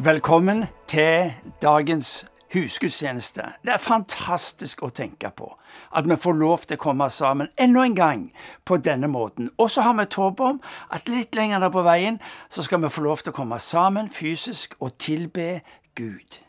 Velkommen til dagens husgudstjeneste. Det er fantastisk å tenke på at vi får lov til å komme sammen enda en gang på denne måten. Og så har vi et håp om at litt lenger ned på veien så skal vi få lov til å komme sammen fysisk og tilbe Gud.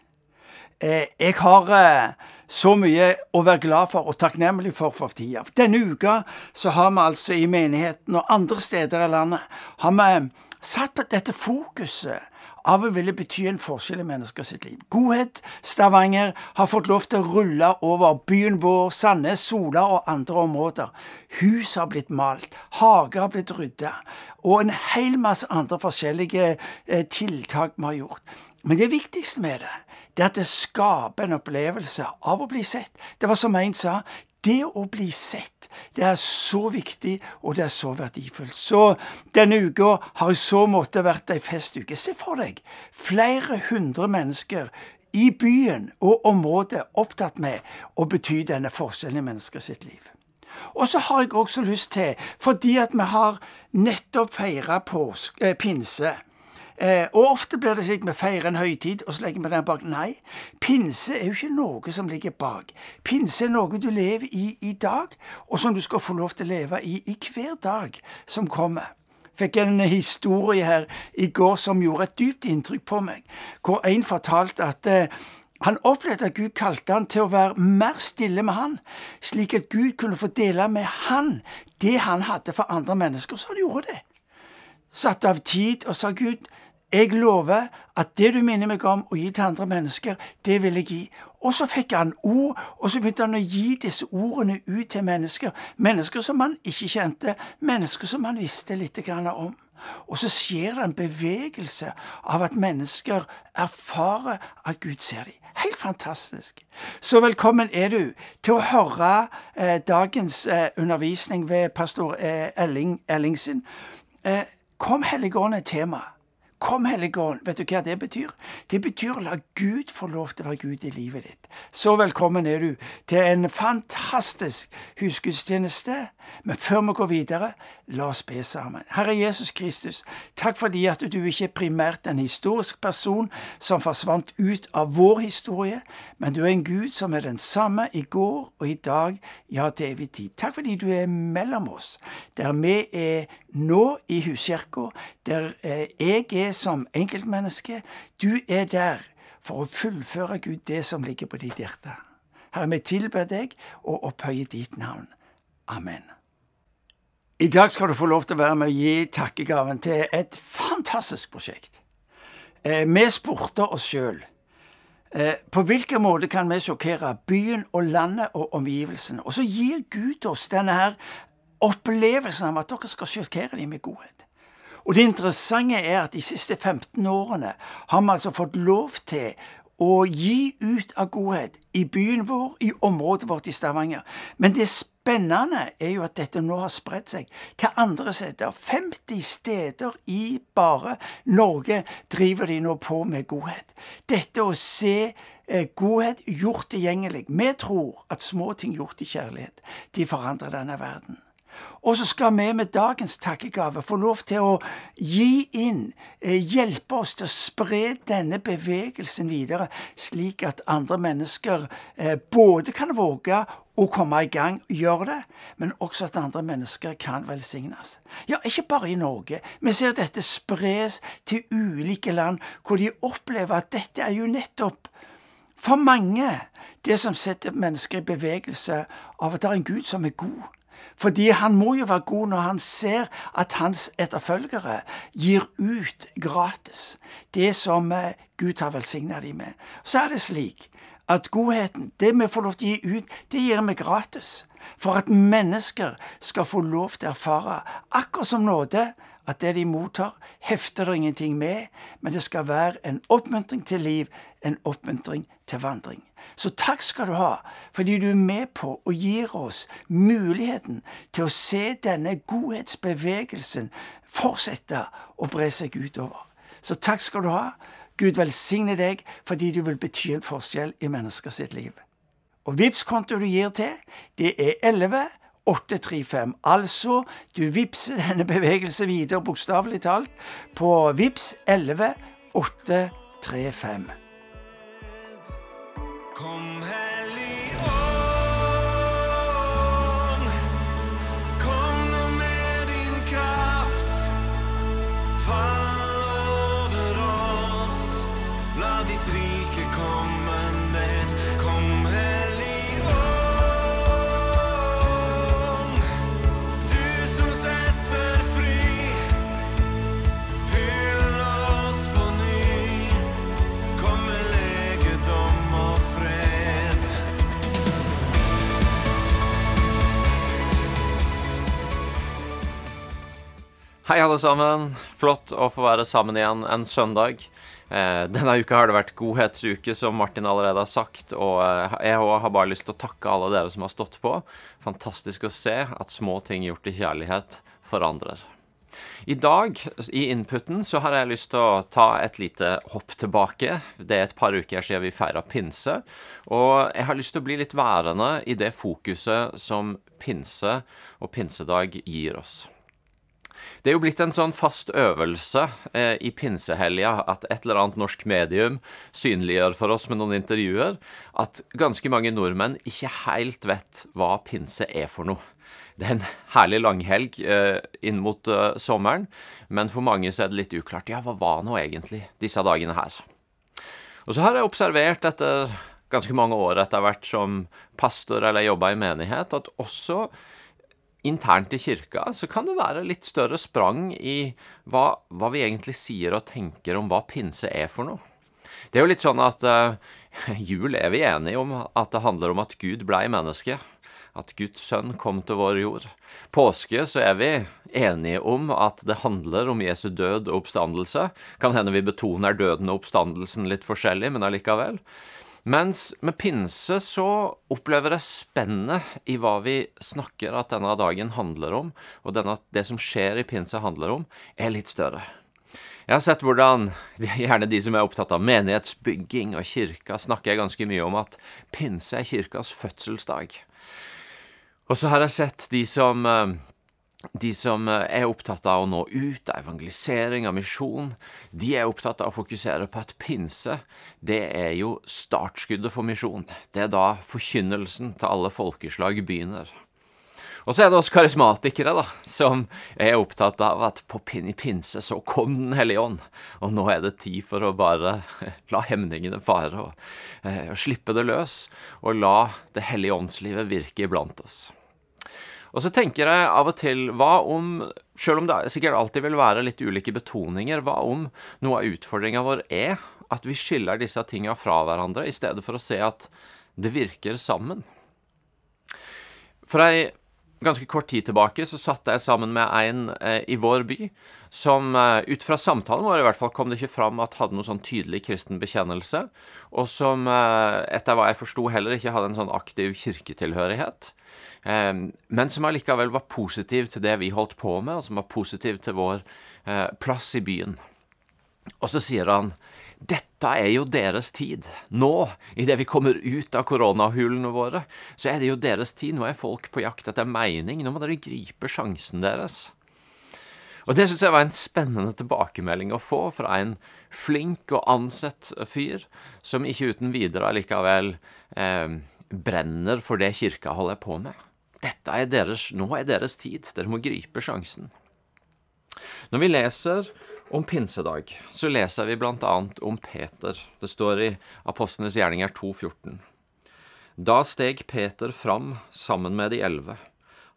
Eh, jeg har eh, så mye å være glad for og takknemlig for for tida. Denne uka så har vi altså i menigheten og andre steder i landet har vi satt på dette fokuset av å ville bety en forskjell i mennesker sitt liv. Godhet Stavanger har fått lov til å rulle over byen vår, Sandnes, Sola og andre områder. Hus har blitt malt, hager har blitt rydda, og en hel masse andre forskjellige eh, tiltak vi har gjort. Men det viktigste med det, det er at det skaper en opplevelse av å bli sett. Det var som en sa, det å bli sett, det er så viktig, og det er så verdifullt. Så denne uka har i så måte vært ei festuke. Se for deg flere hundre mennesker i byen og området opptatt med å bety denne forskjellen i mennesker sitt liv. Og så har jeg også lyst til, fordi at vi har nettopp feira eh, pinse Eh, og ofte blir det slik vi feirer en høytid, og så legger vi den bak. Nei, pinse er jo ikke noe som ligger bak. Pinse er noe du lever i i dag, og som du skal få lov til å leve i i hver dag som kommer fikk en historie her i går som gjorde et dypt inntrykk på meg, hvor en fortalte at eh, han opplevde at Gud kalte han til å være mer stille med han, slik at Gud kunne få dele med han det han hadde for andre mennesker. Så han gjorde det. Satte av tid og sa Gud, jeg lover at det du minner meg om å gi til andre mennesker, det vil jeg gi. Og så fikk han ord, og så begynte han å gi disse ordene ut til mennesker. Mennesker som han ikke kjente, mennesker som han visste litt om. Og så skjer det en bevegelse av at mennesker erfarer at Gud ser dem. Helt fantastisk. Så velkommen er du til å høre eh, dagens eh, undervisning ved pastor eh, Elling, Ellingsen. Eh, kom Helligånd er temaet. Kom, Helligånd. Vet du hva det betyr? Det betyr la Gud få lov til å være Gud i livet ditt. Så velkommen er du til en fantastisk husgudstjeneste. Men før vi går videre, la oss be sammen. Herre Jesus Kristus, takk fordi at du ikke er primært en historisk person som forsvant ut av vår historie, men du er en Gud som er den samme i går og i dag, ja, til evig tid. Takk fordi du er mellom oss, der vi er nå i huskirka, der eh, jeg er som enkeltmenneske. Du er der for å fullføre Gud det som ligger på ditt hjerte. Herre, vi tilber deg og opphøyer ditt navn. Amen. I dag skal du få lov til å være med å gi takkegaven til et fantastisk prosjekt. Eh, vi spurte oss sjøl eh, på hvilken måte kan vi sjokkere byen og landet og omgivelsene? Og så gir Gud oss denne her opplevelsen av at dere skal sjokkere dem med godhet. Og det interessante er at de siste 15 årene har vi altså fått lov til å gi ut av godhet i byen vår, i området vårt i Stavanger. Men det spennende er jo at dette nå har spredt seg til andre steder. 50 steder i bare Norge driver de nå på med godhet. Dette å se eh, godhet gjort tilgjengelig. Vi tror at små ting gjort i kjærlighet, de forandrer denne verden. Og så skal vi med dagens takkegave få lov til å gi inn, eh, hjelpe oss til å spre denne bevegelsen videre, slik at andre mennesker eh, både kan våge å komme i gang og gjøre det, men også at andre mennesker kan velsignes. Ja, ikke bare i Norge. Vi ser dette spres til ulike land, hvor de opplever at dette er jo nettopp for mange det som setter mennesker i bevegelse av at det er en Gud som er god fordi han må jo være god når han ser at hans etterfølgere gir ut gratis det som eh, Gud har velsigna dem med. Så er det slik at godheten, det vi får lov til å gi ut, det gir vi gratis. For at mennesker skal få lov til å erfare, akkurat som nåde, at det de mottar, hefter det ingenting med, men det skal være en oppmuntring til liv, en oppmuntring til vandring. Så takk skal du ha, fordi du er med på og gir oss muligheten til å se denne godhetsbevegelsen fortsette å bre seg utover. Så takk skal du ha. Gud velsigne deg fordi du vil bety en forskjell i mennesker sitt liv. Og Vipps-konto du gir til, det er 11 835. Altså, du vippser denne bevegelsen videre, bokstavelig talt, på Vips 11 835. Kom Hellig Hei, alle sammen. Flott å få være sammen igjen en søndag. Eh, denne uka har det vært godhetsuke, som Martin allerede har sagt. Og eh, jeg har bare lyst til å takke alle dere som har stått på. Fantastisk å se at små ting gjort i kjærlighet forandrer. I dag, i inputen, så har jeg lyst til å ta et lite hopp tilbake. Det er et par uker siden vi feira pinse. Og jeg har lyst til å bli litt værende i det fokuset som pinse og pinsedag gir oss. Det er jo blitt en sånn fast øvelse eh, i pinsehelga at et eller annet norsk medium synliggjør for oss med noen intervjuer at ganske mange nordmenn ikke helt vet hva pinse er for noe. Det er en herlig langhelg eh, inn mot eh, sommeren, men for mange så er det litt uklart. Ja, hva var nå egentlig disse dagene her? Og så har jeg observert etter ganske mange år etter hvert som pastor eller jobba i menighet, at også internt i kirka så kan det være litt større sprang i hva, hva vi egentlig sier og tenker om hva pinse er for noe. Det er jo litt sånn at uh, jul er vi enige om at det handler om at Gud blei menneske. At Guds sønn kom til vår jord. Påske så er vi enige om at det handler om Jesu død og oppstandelse. Kan hende vi betoner døden og oppstandelsen litt forskjellig, men allikevel. Mens med pinse så opplever jeg spennet i hva vi snakker at denne dagen handler om, og denne, det som skjer i pinse handler om, er litt større. Jeg har sett hvordan gjerne de som er opptatt av menighetsbygging og kirka, snakker ganske mye om at pinse er kirkas fødselsdag. Og så har jeg sett de som eh, de som eh, er opptatt av å nå ut, av evangelisering, av misjon, de er opptatt av å fokusere på at pinse, det er jo startskuddet for misjon. Det er da forkynnelsen til alle folkeslag begynner. Og så er det oss karismatikere, da, som er opptatt av at på i pinse så kom Den hellige ånd, og nå er det tid for å bare la hemningene fare og, eh, og slippe det løs, og la Det hellige åndslivet virke iblant oss. Og så tenker jeg av og til, hva om, selv om det sikkert alltid vil være litt ulike betoninger, hva om noe av utfordringa vår er at vi skiller disse tinga fra hverandre, i stedet for å se at det virker sammen? For ei ganske kort tid tilbake så satt jeg sammen med en eh, i vår by som eh, ut fra samtalen vår i hvert fall kom det ikke fram at hadde noen sånn tydelig kristen bekjennelse, og som eh, etter hva jeg forsto heller ikke hadde en sånn aktiv kirketilhørighet. Eh, men som allikevel var positiv til det vi holdt på med, og som var positiv til vår eh, plass i byen. Og så sier han dette er jo deres tid. Nå, idet vi kommer ut av koronahulene våre, så er det jo deres tid. Nå er folk på jakt etter mening. Nå må dere gripe sjansen deres. Og det syns jeg var en spennende tilbakemelding å få fra en flink og ansett fyr, som ikke uten videre allikevel eh, brenner for det kirka holder på med. Dette er deres, nå er deres tid. Dere må gripe sjansen. Når vi leser om pinsedag, så leser vi annet om Peter. Det står i Apostlenes gjerninger 2,14. Da steg Peter fram sammen med de elleve.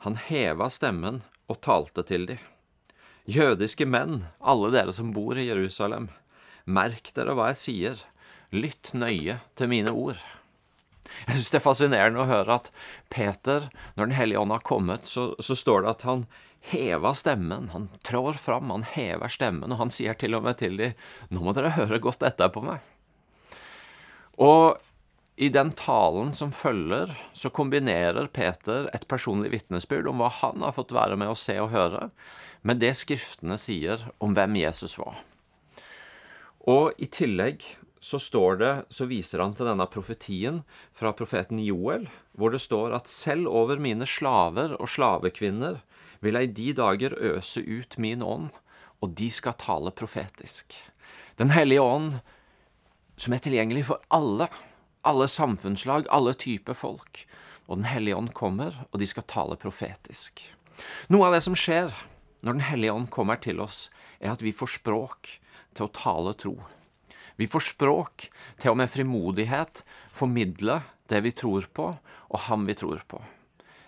Han heva stemmen og talte til de. Jødiske menn, alle dere som bor i Jerusalem, merk dere hva jeg sier, lytt nøye til mine ord. Jeg syns det er fascinerende å høre at Peter, når Den hellige ånd har kommet, så, så står det at han heva stemmen. Han trår fram, han hever stemmen, og han sier til og med til dem Nå må dere høre godt etter på meg. Og i den talen som følger, så kombinerer Peter et personlig vitnesbyrd om hva han har fått være med å se og høre, med det Skriftene sier om hvem Jesus var. Og i tillegg så det, så viser han til denne profetien fra profeten Joel, hvor det står at selv over mine slaver og slavekvinner vil jeg i de dager øse ut min ånd, og de skal tale profetisk. Den hellige ånd som er tilgjengelig for alle. Alle samfunnslag, alle typer folk. Og Den hellige ånd kommer, og de skal tale profetisk. Noe av det som skjer når Den hellige ånd kommer til oss, er at vi får språk til å tale tro. Vi får språk til å med frimodighet formidle det vi tror på, og ham vi tror på.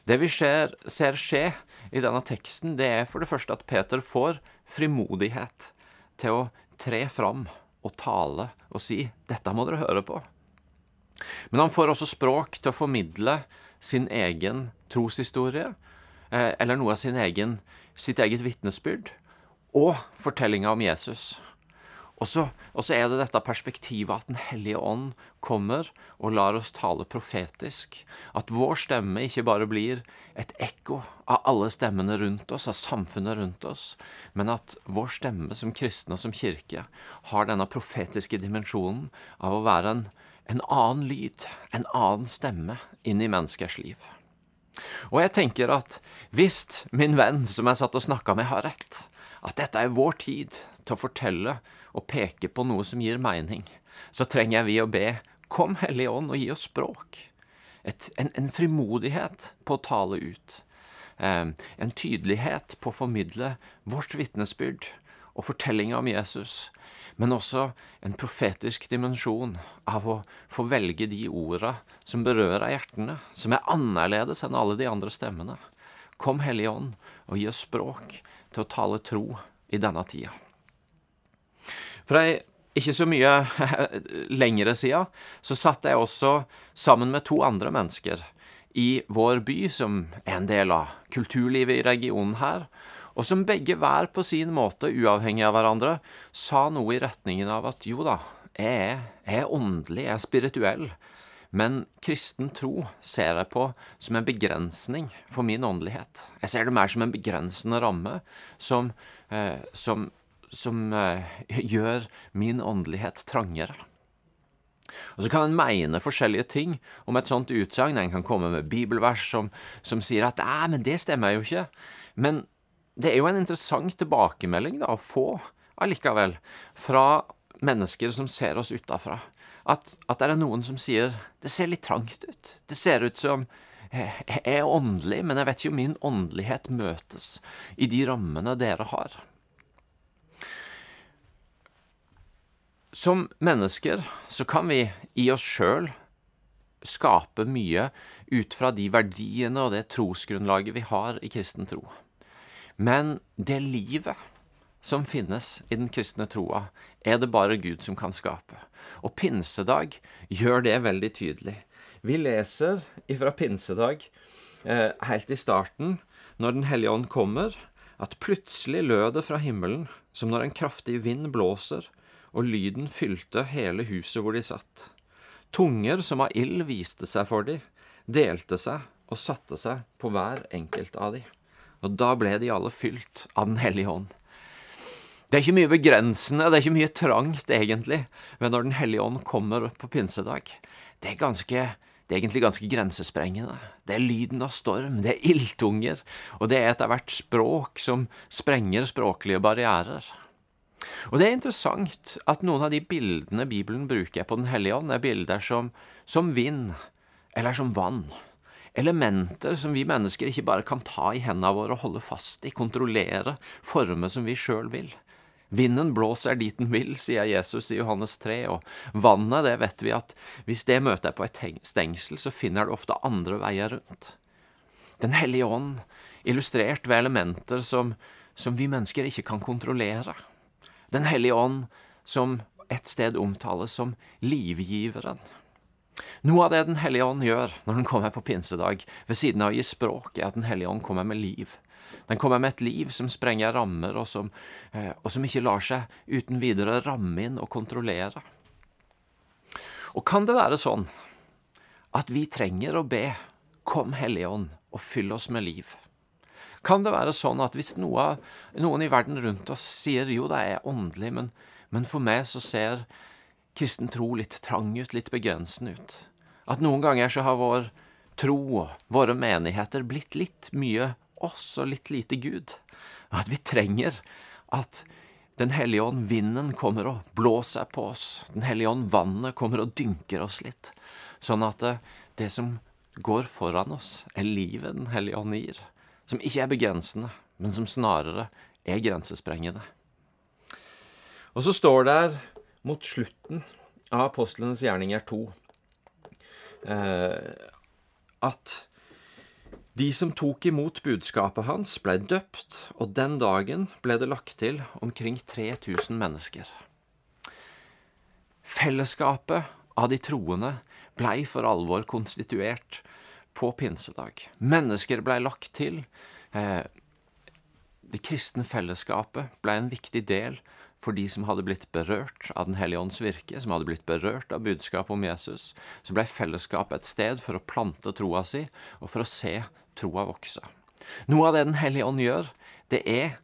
Det vi ser, ser skje i denne teksten, det er for det første at Peter får frimodighet til å tre fram og tale og si 'dette må dere høre på'. Men han får også språk til å formidle sin egen troshistorie, eh, eller noe av sin egen, sitt eget vitnesbyrd, og fortellinga om Jesus. Og så, er det dette perspektivet at Den hellige ånd kommer og lar oss tale profetisk. At vår stemme ikke bare blir et ekko av alle stemmene rundt oss, av samfunnet rundt oss, men at vår stemme som kristne og som kirke har denne profetiske dimensjonen av å være en, en annen lyd, en annen stemme inn i menneskers liv. Og jeg tenker at hvis min venn som jeg satt og snakka med, har rett, at dette er vår tid til å fortelle og peke på noe som gir mening, så trenger vi å be Kom, Hellige Ånd, og gi oss språk. Et, en, en frimodighet på å tale ut. Eh, en tydelighet på å formidle vårt vitnesbyrd og fortellinga om Jesus. Men også en profetisk dimensjon av å få velge de orda som berører hjertene, som er annerledes enn alle de andre stemmene. Kom, Hellige Ånd, og gi oss språk til å tale tro i denne tida. For ei ikke så mye lengre sida så satt jeg også sammen med to andre mennesker i vår by, som er en del av kulturlivet i regionen her, og som begge hver på sin måte, uavhengig av hverandre, sa noe i retningen av at jo da, jeg er, jeg er åndelig, jeg er spirituell, men kristen tro ser jeg på som en begrensning for min åndelighet. Jeg ser det mer som en begrensende ramme som, eh, som som eh, gjør min åndelighet trangere. Og Så kan en mene forskjellige ting om et sånt utsagn. En kan komme med bibelvers som, som sier at 'æ, men det stemmer jo ikke. Men det er jo en interessant tilbakemelding da, å få allikevel fra mennesker som ser oss utafra. At, at det er noen som sier det ser litt trangt ut. Det ser ut som jeg er åndelig, men jeg vet ikke om min åndelighet møtes i de rammene dere har. Som mennesker så kan vi i oss sjøl skape mye ut fra de verdiene og det trosgrunnlaget vi har i kristen tro. Men det livet som finnes i den kristne troa, er det bare Gud som kan skape. Og pinsedag gjør det veldig tydelig. Vi leser ifra pinsedag eh, helt i starten, når Den hellige ånd kommer, at plutselig lød det fra himmelen som når en kraftig vind blåser, og lyden fylte hele huset hvor de satt. Tunger som av ild viste seg for de, delte seg og satte seg på hver enkelt av de. Og da ble de alle fylt av Den hellige ånd. Det er ikke mye begrensende, det er ikke mye trangt, egentlig, men når Den hellige ånd kommer på pinsedag. Det er, ganske, det er egentlig ganske grensesprengende. Det er lyden av storm, det er ildtunger, og det er etter hvert språk som sprenger språklige barrierer. Og det er interessant at noen av de bildene Bibelen bruker på Den hellige ånd, er bilder som, som vind, eller som vann. Elementer som vi mennesker ikke bare kan ta i hendene våre og holde fast i, kontrollere, forme som vi sjøl vil. Vinden blåser dit den vil, sier Jesus i Johannes 3, og vannet, det vet vi at hvis det møter på et stengsel, så finner det ofte andre veier rundt. Den hellige ånd, illustrert ved elementer som, som vi mennesker ikke kan kontrollere. Den hellige ånd, som et sted omtales som livgiveren. Noe av det Den hellige ånd gjør når den kommer på pinsedag, ved siden av å gi språk, er at Den hellige ånd kommer med liv. Den kommer med et liv som sprenger rammer, og som, eh, og som ikke lar seg uten videre ramme inn og kontrollere. Og kan det være sånn at vi trenger å be Kom, Hellige Ånd, og fyll oss med liv? Kan det være sånn at hvis noe, noen i verden rundt oss sier jo, det er åndelig, men, men for meg så ser kristen tro litt trang ut, litt begrensende ut? At noen ganger så har vår tro og våre menigheter blitt litt mye oss og litt lite Gud. At vi trenger at Den hellige ånd, vinden kommer og blåser på oss. Den hellige ånd, vannet kommer og dynker oss litt. Sånn at det, det som går foran oss, er livet Den hellige ånd gir. Som ikke er begrensende, men som snarere er grensesprengende. Og så står det her mot slutten av apostlenes gjerninger 2 eh, at de som tok imot budskapet hans, ble døpt, og den dagen ble det lagt til omkring 3000 mennesker. Fellesskapet av de troende blei for alvor konstituert på pinsedag. Mennesker blei lagt til. Eh, det kristne fellesskapet blei en viktig del for de som hadde blitt berørt av Den hellige ånds virke, som hadde blitt berørt av budskapet om Jesus. Så blei fellesskapet et sted for å plante troa si, og for å se troa vokse. Noe av det Den hellige ånd gjør, det er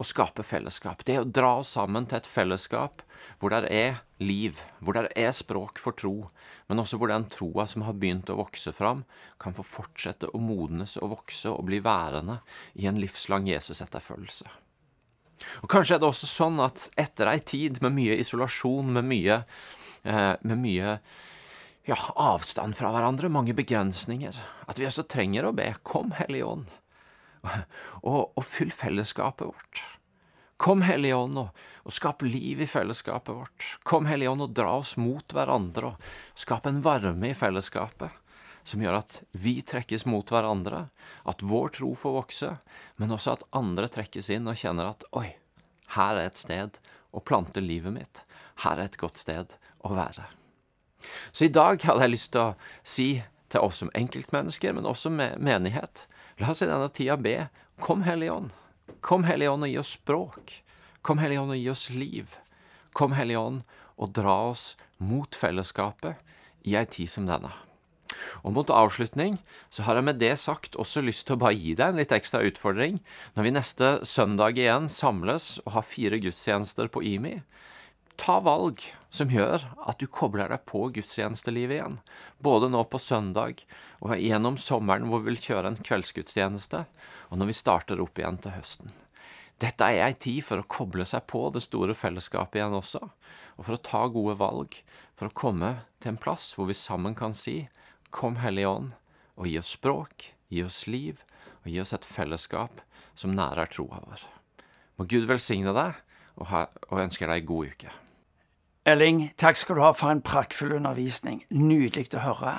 å skape fellesskap. Det er å dra oss sammen til et fellesskap hvor det er liv, hvor det er språk for tro, men også hvor den troa som har begynt å vokse fram, kan få fortsette å modnes og vokse og bli værende i en livslang Jesus-etterfølgelse. Og Kanskje er det også sånn at etter ei tid med mye isolasjon, med mye, eh, med mye ja, avstand fra hverandre, mange begrensninger, at vi også trenger å be Kom, Hellige Ånd, og, og fyll fellesskapet vårt. Kom, Hellige Ånd, og, og skap liv i fellesskapet vårt. Kom, Hellige Ånd, og dra oss mot hverandre, og skap en varme i fellesskapet som gjør at vi trekkes mot hverandre, at vår tro får vokse, men også at andre trekkes inn og kjenner at oi, her er et sted å plante livet mitt. Her er et godt sted å være. Så i dag hadde jeg lyst til å si til oss som enkeltmennesker, men også med menighet, la oss i denne tida be Kom, Hellige Ånd. Kom, Hellige Ånd, og gi oss språk. Kom, Hellige Ånd, og gi oss liv. Kom, Hellige Ånd, og dra oss mot fellesskapet i ei tid som denne. Og mot avslutning så har jeg med det sagt også lyst til å bare gi deg en litt ekstra utfordring når vi neste søndag igjen samles og har fire gudstjenester på IMI. Ta valg som gjør at du kobler deg på gudstjenestelivet igjen. Både nå på søndag og gjennom sommeren hvor vi vil kjøre en kveldsgudstjeneste, og når vi starter opp igjen til høsten. Dette er ei tid for å koble seg på det store fellesskapet igjen også, og for å ta gode valg, for å komme til en plass hvor vi sammen kan si Kom, Hellige Ånd, og gi oss språk, gi oss liv, og gi oss et fellesskap som nærer troa vår. Må Gud velsigne deg, og, ha, ønsker deg god uke. Elling, takk skal du ha for en praktfull undervisning. Nydelig å høre.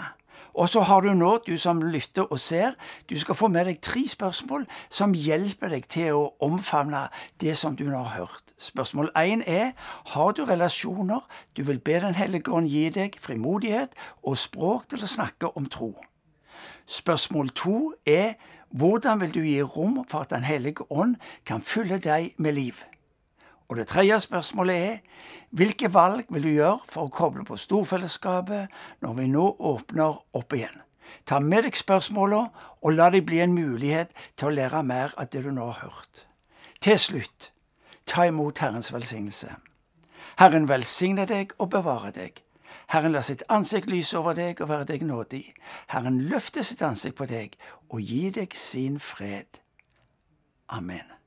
Og så har du nå, du som lytter og ser, du skal få med deg tre spørsmål som hjelper deg til å omfavne det som du nå har hørt. Spørsmål én er har du relasjoner du vil be Den hellige ånd gi deg frimodighet og språk til å snakke om tro. Spørsmål to er hvordan vil du gi rom for at Den hellige ånd kan fylle deg med liv? Og det tredje spørsmålet er hvilke valg vil du gjøre for å koble på storfellesskapet når vi nå åpner opp igjen? Ta med deg spørsmålene, og la dem bli en mulighet til å lære mer av det du nå har hørt. Til slutt, ta imot Herrens velsignelse. Herren velsigne deg og bevare deg. Herren lar sitt ansikt lyse over deg og være deg nådig. Herren løfter sitt ansikt på deg og gir deg sin fred. Amen.